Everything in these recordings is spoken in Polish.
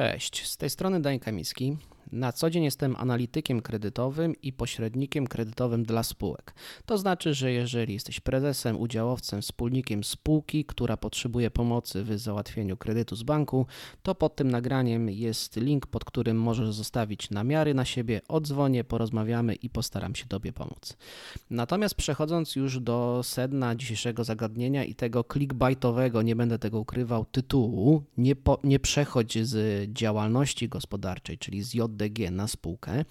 Cześć, z tej strony Dań Kamiński. Na co dzień jestem analitykiem kredytowym i pośrednikiem kredytowym dla spółek. To znaczy, że jeżeli jesteś prezesem, udziałowcem, wspólnikiem spółki, która potrzebuje pomocy w załatwieniu kredytu z banku, to pod tym nagraniem jest link, pod którym możesz zostawić namiary na siebie, odzwonię, porozmawiamy i postaram się Tobie pomóc. Natomiast przechodząc już do sedna dzisiejszego zagadnienia i tego clickbaitowego, nie będę tego ukrywał, tytułu, nie, po, nie przechodź z działalności gospodarczej, czyli z JD DG na spółkę.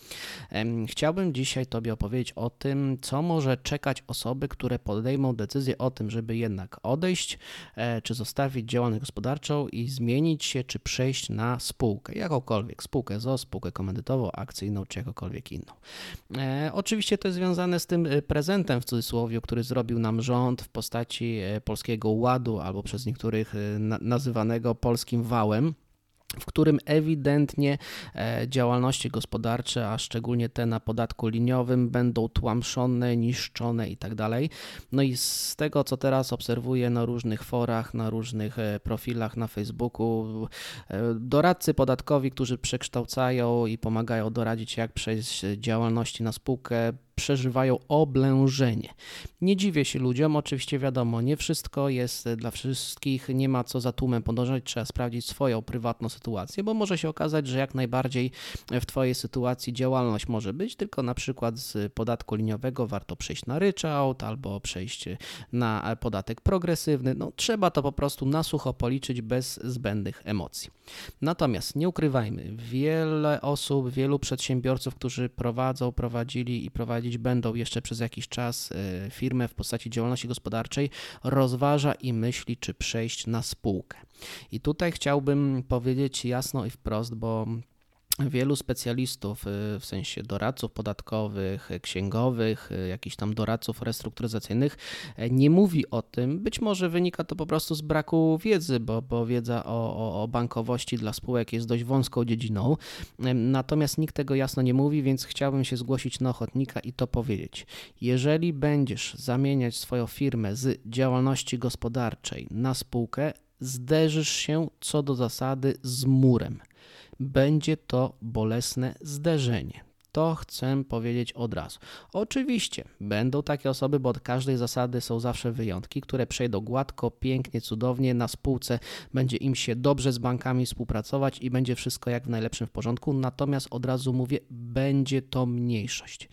Chciałbym dzisiaj Tobie opowiedzieć o tym, co może czekać osoby, które podejmą decyzję o tym, żeby jednak odejść, e, czy zostawić działalność gospodarczą i zmienić się, czy przejść na spółkę, jakąkolwiek, spółkę ZO, spółkę komandytową, akcyjną, czy jakąkolwiek inną. E, oczywiście to jest związane z tym e, prezentem w cudzysłowie, który zrobił nam rząd w postaci Polskiego Ładu, albo przez niektórych nazywanego polskim wałem w którym ewidentnie e, działalności gospodarcze, a szczególnie te na podatku liniowym, będą tłamszone, niszczone itd. Tak no i z tego, co teraz obserwuję na różnych forach, na różnych e, profilach na Facebooku, e, doradcy podatkowi, którzy przekształcają i pomagają doradzić, jak przejść działalności na spółkę, przeżywają oblężenie. Nie dziwię się ludziom, oczywiście wiadomo, nie wszystko jest dla wszystkich, nie ma co za tłumem podążać, trzeba sprawdzić swoją prywatną sytuację, bo może się okazać, że jak najbardziej w Twojej sytuacji działalność może być, tylko na przykład z podatku liniowego warto przejść na ryczałt albo przejść na podatek progresywny. No, trzeba to po prostu na sucho policzyć bez zbędnych emocji. Natomiast nie ukrywajmy, wiele osób, wielu przedsiębiorców, którzy prowadzą, prowadzili i prowadzić prowadzić będą jeszcze przez jakiś czas e, firmę w postaci działalności gospodarczej, rozważa i myśli, czy przejść na spółkę. I tutaj chciałbym powiedzieć jasno i wprost, bo wielu specjalistów, y, w sensie doradców podatkowych, księgowych, y, jakichś tam doradców restrukturyzacyjnych, nie mówi o tym. Być może wynika to po prostu z braku wiedzy, bo, bo wiedza o, o, o bankowości dla spółek jest dość wąską dziedziną. Natomiast nikt tego jasno nie mówi, więc chciałbym się zgłosić na ochotnika i to powiedzieć. Jeżeli będziesz zamieniać swoją firmę z działalności gospodarczej na spółkę, zderzysz się co do zasady z murem będzie to bolesne zderzenie. To chcę powiedzieć od razu. Oczywiście będą takie osoby, bo od każdej zasady są zawsze wyjątki, które przejdą gładko, pięknie, cudownie. Na spółce będzie im się dobrze z bankami współpracować i będzie wszystko jak w najlepszym w porządku. Natomiast od razu mówię, będzie to mniejszość.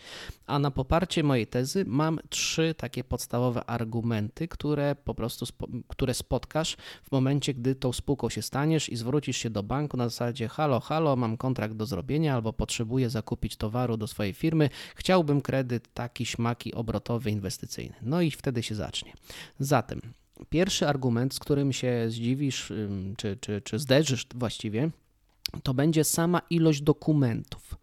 A na poparcie mojej tezy mam trzy takie podstawowe argumenty, które po prostu które spotkasz w momencie, gdy tą spółką się staniesz i zwrócisz się do banku na zasadzie: Halo, halo, mam kontrakt do zrobienia albo potrzebuję zakupić towaru do swojej firmy, chciałbym kredyt taki, śmaki, obrotowy, inwestycyjny. No i wtedy się zacznie. Zatem. Pierwszy argument, z którym się zdziwisz, czy, czy, czy zderzysz właściwie, to będzie sama ilość dokumentów.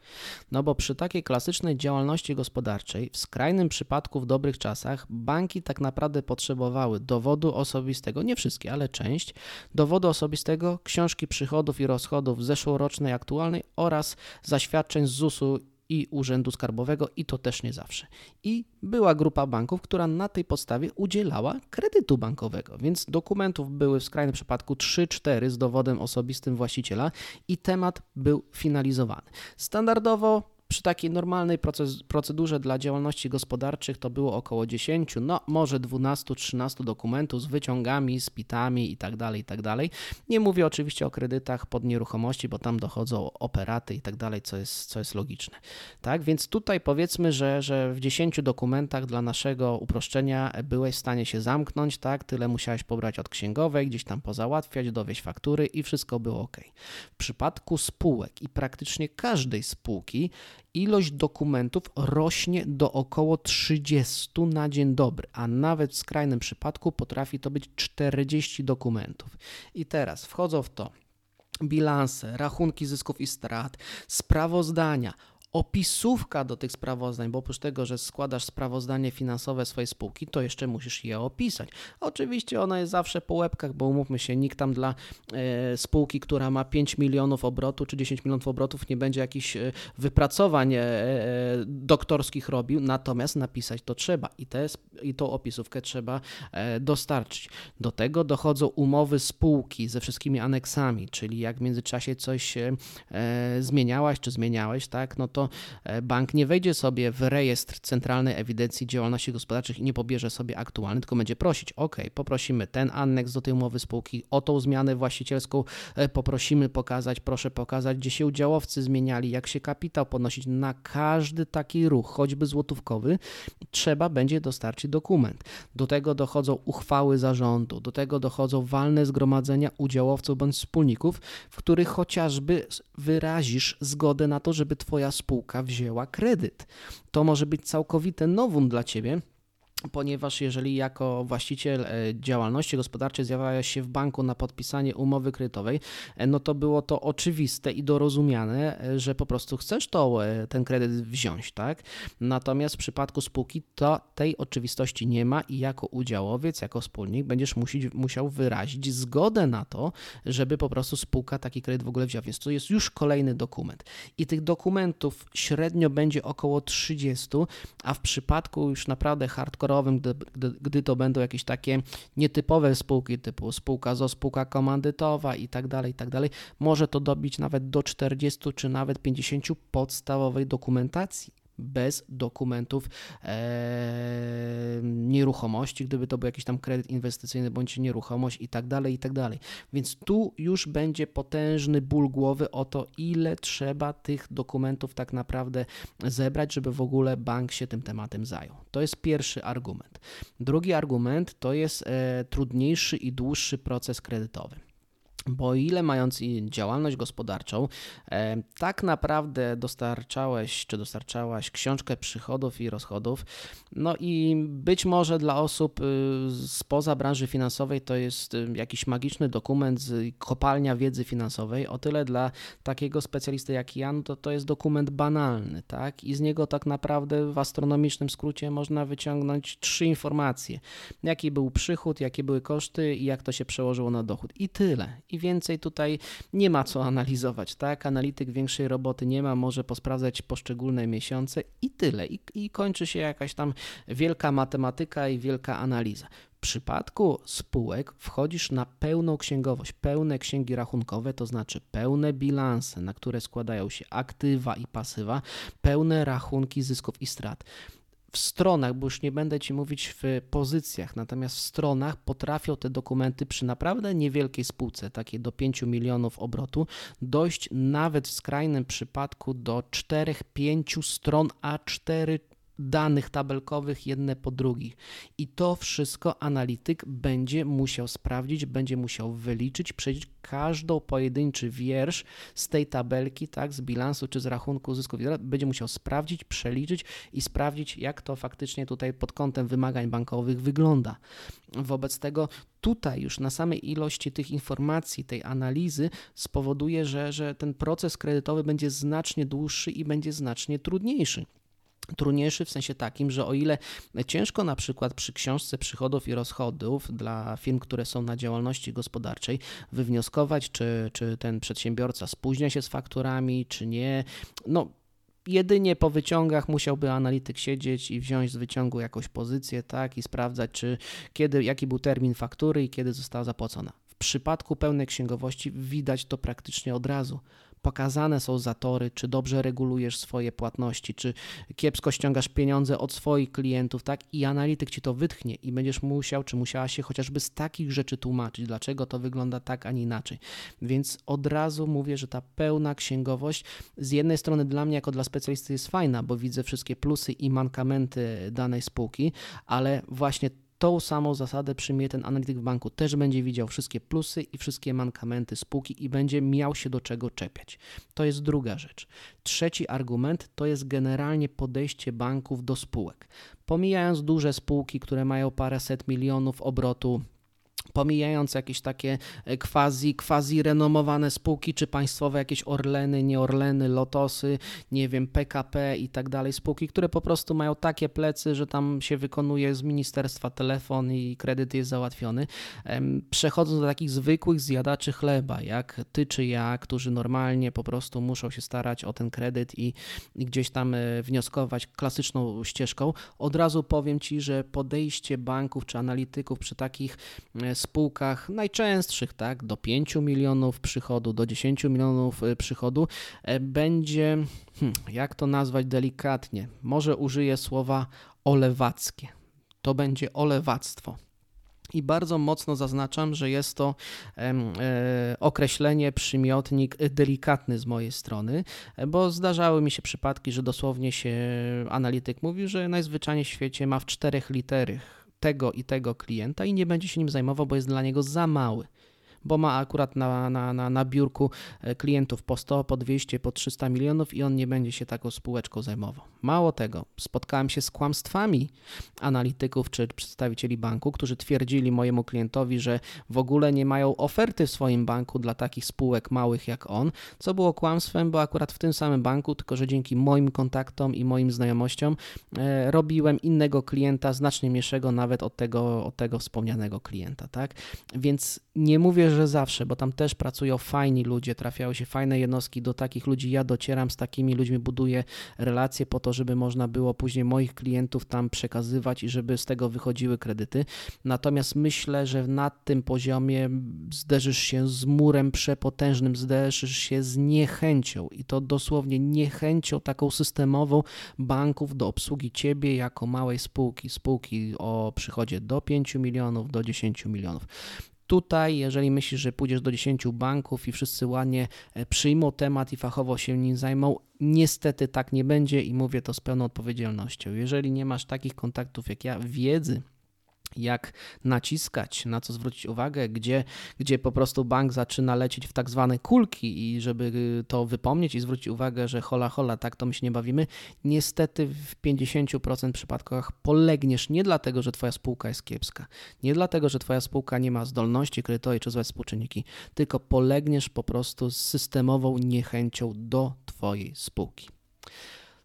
No bo przy takiej klasycznej działalności gospodarczej, w skrajnym przypadku w dobrych czasach, banki tak naprawdę potrzebowały dowodu osobistego, nie wszystkie, ale część, dowodu osobistego, książki przychodów i rozchodów zeszłorocznej, aktualnej oraz zaświadczeń z ZUS-u i Urzędu Skarbowego i to też nie zawsze. I była grupa banków, która na tej podstawie udzielała kredytu bankowego, więc dokumentów były w skrajnym przypadku 3-4 z dowodem osobistym właściciela i temat był finalizowany. Standardowo przy takiej normalnej procedurze dla działalności gospodarczych to było około 10, no może 12-13 dokumentów z wyciągami, z pitami itd., tak itd. Tak Nie mówię oczywiście o kredytach pod nieruchomości, bo tam dochodzą operaty itd., tak co jest, co jest logiczne. Tak, więc tutaj powiedzmy, że, że w 10 dokumentach dla naszego uproszczenia byłeś w stanie się zamknąć, tak, tyle musiałeś pobrać od księgowej, gdzieś tam pozałatwiać, dowieść faktury i wszystko było ok. W przypadku spółek i praktycznie każdej spółki ilość dokumentów rośnie do około 30 na dzień dobry, a nawet w skrajnym przypadku potrafi to być 40 dokumentów. I teraz wchodzą w to bilanse, rachunki zysków i strat, sprawozdania, opisówka do tych sprawozdań, bo oprócz tego, że składasz sprawozdanie finansowe swojej spółki, to jeszcze musisz je opisać. Oczywiście ono jest zawsze po łebkach, bo umówmy się, nikt tam dla e, spółki, która ma 5 milionów obrotu czy 10 milionów obrotów nie będzie jakichś e, wypracowań e, doktorskich robił, natomiast napisać to trzeba i, te, i tą opisówkę trzeba dostarczyć. Do tego dochodzą umowy spółki ze wszystkimi aneksami, czyli jak w międzyczasie coś zmieniałaś czy zmieniałeś, tak, no to E, bank nie wejdzie sobie w rejestr Centralnej Ewidencji Działalności Gospodarczych i nie pobierze sobie aktualny, tylko będzie prosić, ok, poprosimy ten aneks do tej umowy spółki, o tą zmianę właścicielską e, poprosimy pokazać, proszę pokazać, gdzie się udziałowcy zmieniali, jak się kapitał podnosić. Na każdy taki ruch, choćby złotówkowy, trzeba będzie dostarczyć dokument. Do tego dochodzą uchwały zarządu, do tego dochodzą walne zgromadzenia udziałowców bądź wspólników, w których chociażby wyrazisz zgodę na to, żeby Twoja spółka wzięła kredyt. To może być całkowite nowum dla Ciebie ponieważ jeżeli jako właściciel e, działalności gospodarczej zjawiasz się w banku na podpisanie umowy kredytowej, e, no to było to oczywiste i dorozumiane, e, że po prostu chcesz to, ten kredyt wziąć, tak? Natomiast w przypadku spółki to tej oczywistości nie ma i jako udziałowiec, jako wspólnik będziesz musiał wyrazić zgodę na to, żeby po prostu spółka taki kredyt w ogóle wzięła, więc to jest już kolejny dokument. I tych dokumentów średnio będzie około 30, a w przypadku już naprawdę hardcore gdy, gdy, gdy, to będą jakieś takie nietypowe spółki typu spółka ZO, spółka komandytowa i tak dalej, i tak dalej, może to dobić nawet do 40 czy nawet 50 podstawowej dokumentacji bez dokumentów e, nieruchomości, gdyby to był jakiś tam kredyt inwestycyjny bądź nieruchomość i tak dalej, i tak dalej. Więc tu już będzie potężny ból głowy o to, ile trzeba tych dokumentów tak naprawdę zebrać, żeby w ogóle bank się tym tematem zajął. To jest pierwszy argument. Drugi argument to jest e, trudniejszy i dłuższy proces kredytowy. Bo ile mając działalność gospodarczą, e, tak naprawdę dostarczałeś czy dostarczałaś książkę przychodów i rozchodów, no i być może dla osób y, spoza branży finansowej to jest y, jakiś magiczny dokument z kopalnia wiedzy finansowej, o tyle dla takiego specjalisty jak ja, no to to jest dokument banalny, tak? I z niego tak naprawdę w astronomicznym skrócie można wyciągnąć trzy informacje. Jaki był przychód, jakie były koszty i jak to się przełożyło na dochód. I tyle i więcej tutaj nie ma co analizować, tak? Analityk większej roboty nie ma, może posprawdzać poszczególne miesiące i tyle. I, i kończy się jakaś tam wielka matematyka i wielka analiza. W przypadku spółek wchodzisz na pełną księgowość, pełne księgi rachunkowe, to znaczy pełne bilanse, na które składają się aktywa i pasywa, pełne rachunki zysków i strat w stronach, bo już nie będę Ci mówić w pozycjach, natomiast w stronach potrafią te dokumenty przy naprawdę niewielkiej spółce, takiej do 5 milionów obrotu, dojść nawet w skrajnym przypadku do 4-5 stron A4 danych tabelkowych jedne po drugich. I to wszystko analityk będzie musiał sprawdzić, będzie musiał wyliczyć, przejść każdą pojedynczy wiersz z tej tabelki, tak, z bilansu czy z rachunku zysków, będzie musiał sprawdzić, przeliczyć i sprawdzić, jak to faktycznie tutaj pod kątem wymagań bankowych wygląda. Wobec tego tutaj już na samej ilości tych informacji, tej analizy spowoduje, że, że ten proces kredytowy będzie znacznie dłuższy i będzie znacznie trudniejszy trudniejszy w sensie takim, że o ile ciężko na przykład przy książce przychodów i rozchodów dla firm, które są na działalności gospodarczej, wywnioskować, czy, czy ten przedsiębiorca spóźnia się z fakturami, czy nie, no jedynie po wyciągach musiałby analityk siedzieć i wziąć z wyciągu jakąś pozycję, tak, i sprawdzać, czy kiedy, jaki był termin faktury i kiedy została zapłacona. W przypadku pełnej księgowości widać to praktycznie od razu pokazane są zatory, czy dobrze regulujesz swoje płatności, czy kiepsko ściągasz pieniądze od swoich klientów, tak? I analityk ci to wytchnie i będziesz musiał, czy musiała się chociażby z takich rzeczy tłumaczyć, dlaczego to wygląda tak, a nie inaczej. Więc od razu mówię, że ta pełna księgowość z jednej strony dla mnie jako dla specjalisty jest fajna, bo widzę wszystkie plusy i mankamenty danej spółki, ale właśnie tą samą zasadę przyjmie ten analityk w banku. Też będzie widział wszystkie plusy i wszystkie mankamenty spółki i będzie miał się do czego czepiać. To jest druga rzecz. Trzeci argument to jest generalnie podejście banków do spółek. Pomijając duże spółki, które mają paręset milionów obrotu pomijając jakieś takie e, quasi, quasi renomowane spółki, czy państwowe jakieś Orleny, nie Orleny, Lotosy, nie wiem, PKP i tak dalej, spółki, które po prostu mają takie plecy, że tam się wykonuje z ministerstwa telefon i kredyt jest załatwiony. Przechodząc do takich zwykłych zjadaczy chleba, jak ty czy ja, którzy normalnie po prostu muszą się starać o ten kredyt i, i gdzieś tam e, wnioskować klasyczną ścieżką, od razu powiem ci, że podejście banków czy analityków przy takich e, spółkach najczęstszych, tak, do 5 milionów przychodu, do 10 milionów y, przychodu, e, będzie, hmm, jak to nazwać delikatnie, może użyję słowa olewackie. To będzie olewactwo. I bardzo mocno zaznaczam, że jest to e, określenie, przymiotnik delikatny z mojej strony, bo zdarzały mi się przypadki, że dosłownie się analityk mówił, że najzwyczajniej w świecie ma w czterech literach tego i tego klienta i nie będzie się nim zajmował, bo jest dla niego za mały bo ma akurat na, na, na, na biurku e, klientów po 100, po 200, po 300 milionów i on nie będzie się taką spółeczką zajmował. Mało tego, spotkałem się z kłamstwami analityków czy przedstawicieli banku, którzy twierdzili mojemu klientowi, że w ogóle nie mają oferty w swoim banku dla takich spółek małych jak on, co było kłamstwem, bo akurat w tym samym banku, tylko że dzięki moim kontaktom i moim znajomościom e, robiłem innego klienta, znacznie mniejszego nawet od tego, od tego wspomnianego klienta, tak? Więc nie mówię, że zawsze, bo tam też pracują fajni ludzie, trafiają się fajne jednostki, do takich ludzi ja docieram, z takimi ludźmi buduję relacje po to, żeby można było później moich klientów tam przekazywać i żeby z tego wychodziły kredyty. Natomiast myślę, że na tym poziomie zderzysz się z murem przepotężnym, zderzysz się z niechęcią i to dosłownie niechęcią taką systemową banków do obsługi ciebie jako małej spółki, spółki o przychodzie do 5 milionów, do 10 milionów. Tutaj, jeżeli myślisz, że pójdziesz do 10 banków i wszyscy ładnie e, przyjmą temat i fachowo się nim zajmą, niestety tak nie będzie i mówię to z pełną odpowiedzialnością. Jeżeli nie masz takich kontaktów jak ja, wiedzy, jak naciskać, na co zwrócić uwagę, gdzie, gdzie po prostu bank zaczyna lecieć w tak zwane kulki i żeby to wypomnieć i zwrócić uwagę, że hola hola, tak to my się nie bawimy, niestety w 50% przypadkach polegniesz nie dlatego, że twoja spółka jest kiepska, nie dlatego, że twoja spółka nie ma zdolności kredytowej czy złe współczynniki, tylko polegniesz po prostu z systemową niechęcią do twojej spółki.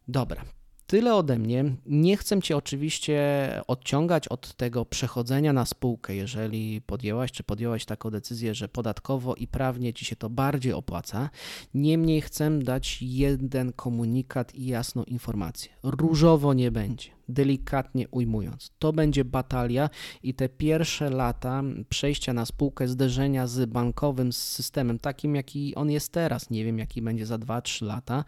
Dobra, Tyle ode mnie. Nie chcę Cię oczywiście odciągać od tego przechodzenia na spółkę, jeżeli podjęłaś czy podjęłaś taką decyzję, że podatkowo i prawnie Ci się to bardziej opłaca. Niemniej chcę dać jeden komunikat i jasną informację. Różowo nie będzie delikatnie ujmując. To będzie batalia i te pierwsze lata przejścia na spółkę, zderzenia z bankowym systemem, takim jaki on jest teraz, nie wiem jaki będzie za 2-3 lata,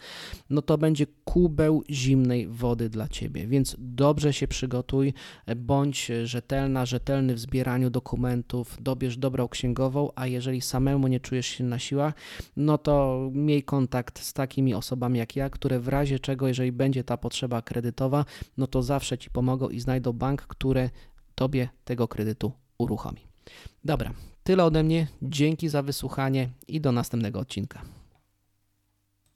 no to będzie kubeł zimnej wody dla ciebie. Więc dobrze się przygotuj, bądź rzetelna, rzetelny w zbieraniu dokumentów, dobierz dobrą księgową, a jeżeli samemu nie czujesz się na siłach, no to miej kontakt z takimi osobami jak ja, które w razie czego, jeżeli będzie ta potrzeba kredytowa, no to zawsze Ci pomogą i znajdą bank, który Tobie tego kredytu uruchomi. Dobra, tyle ode mnie. Dzięki za wysłuchanie i do następnego odcinka.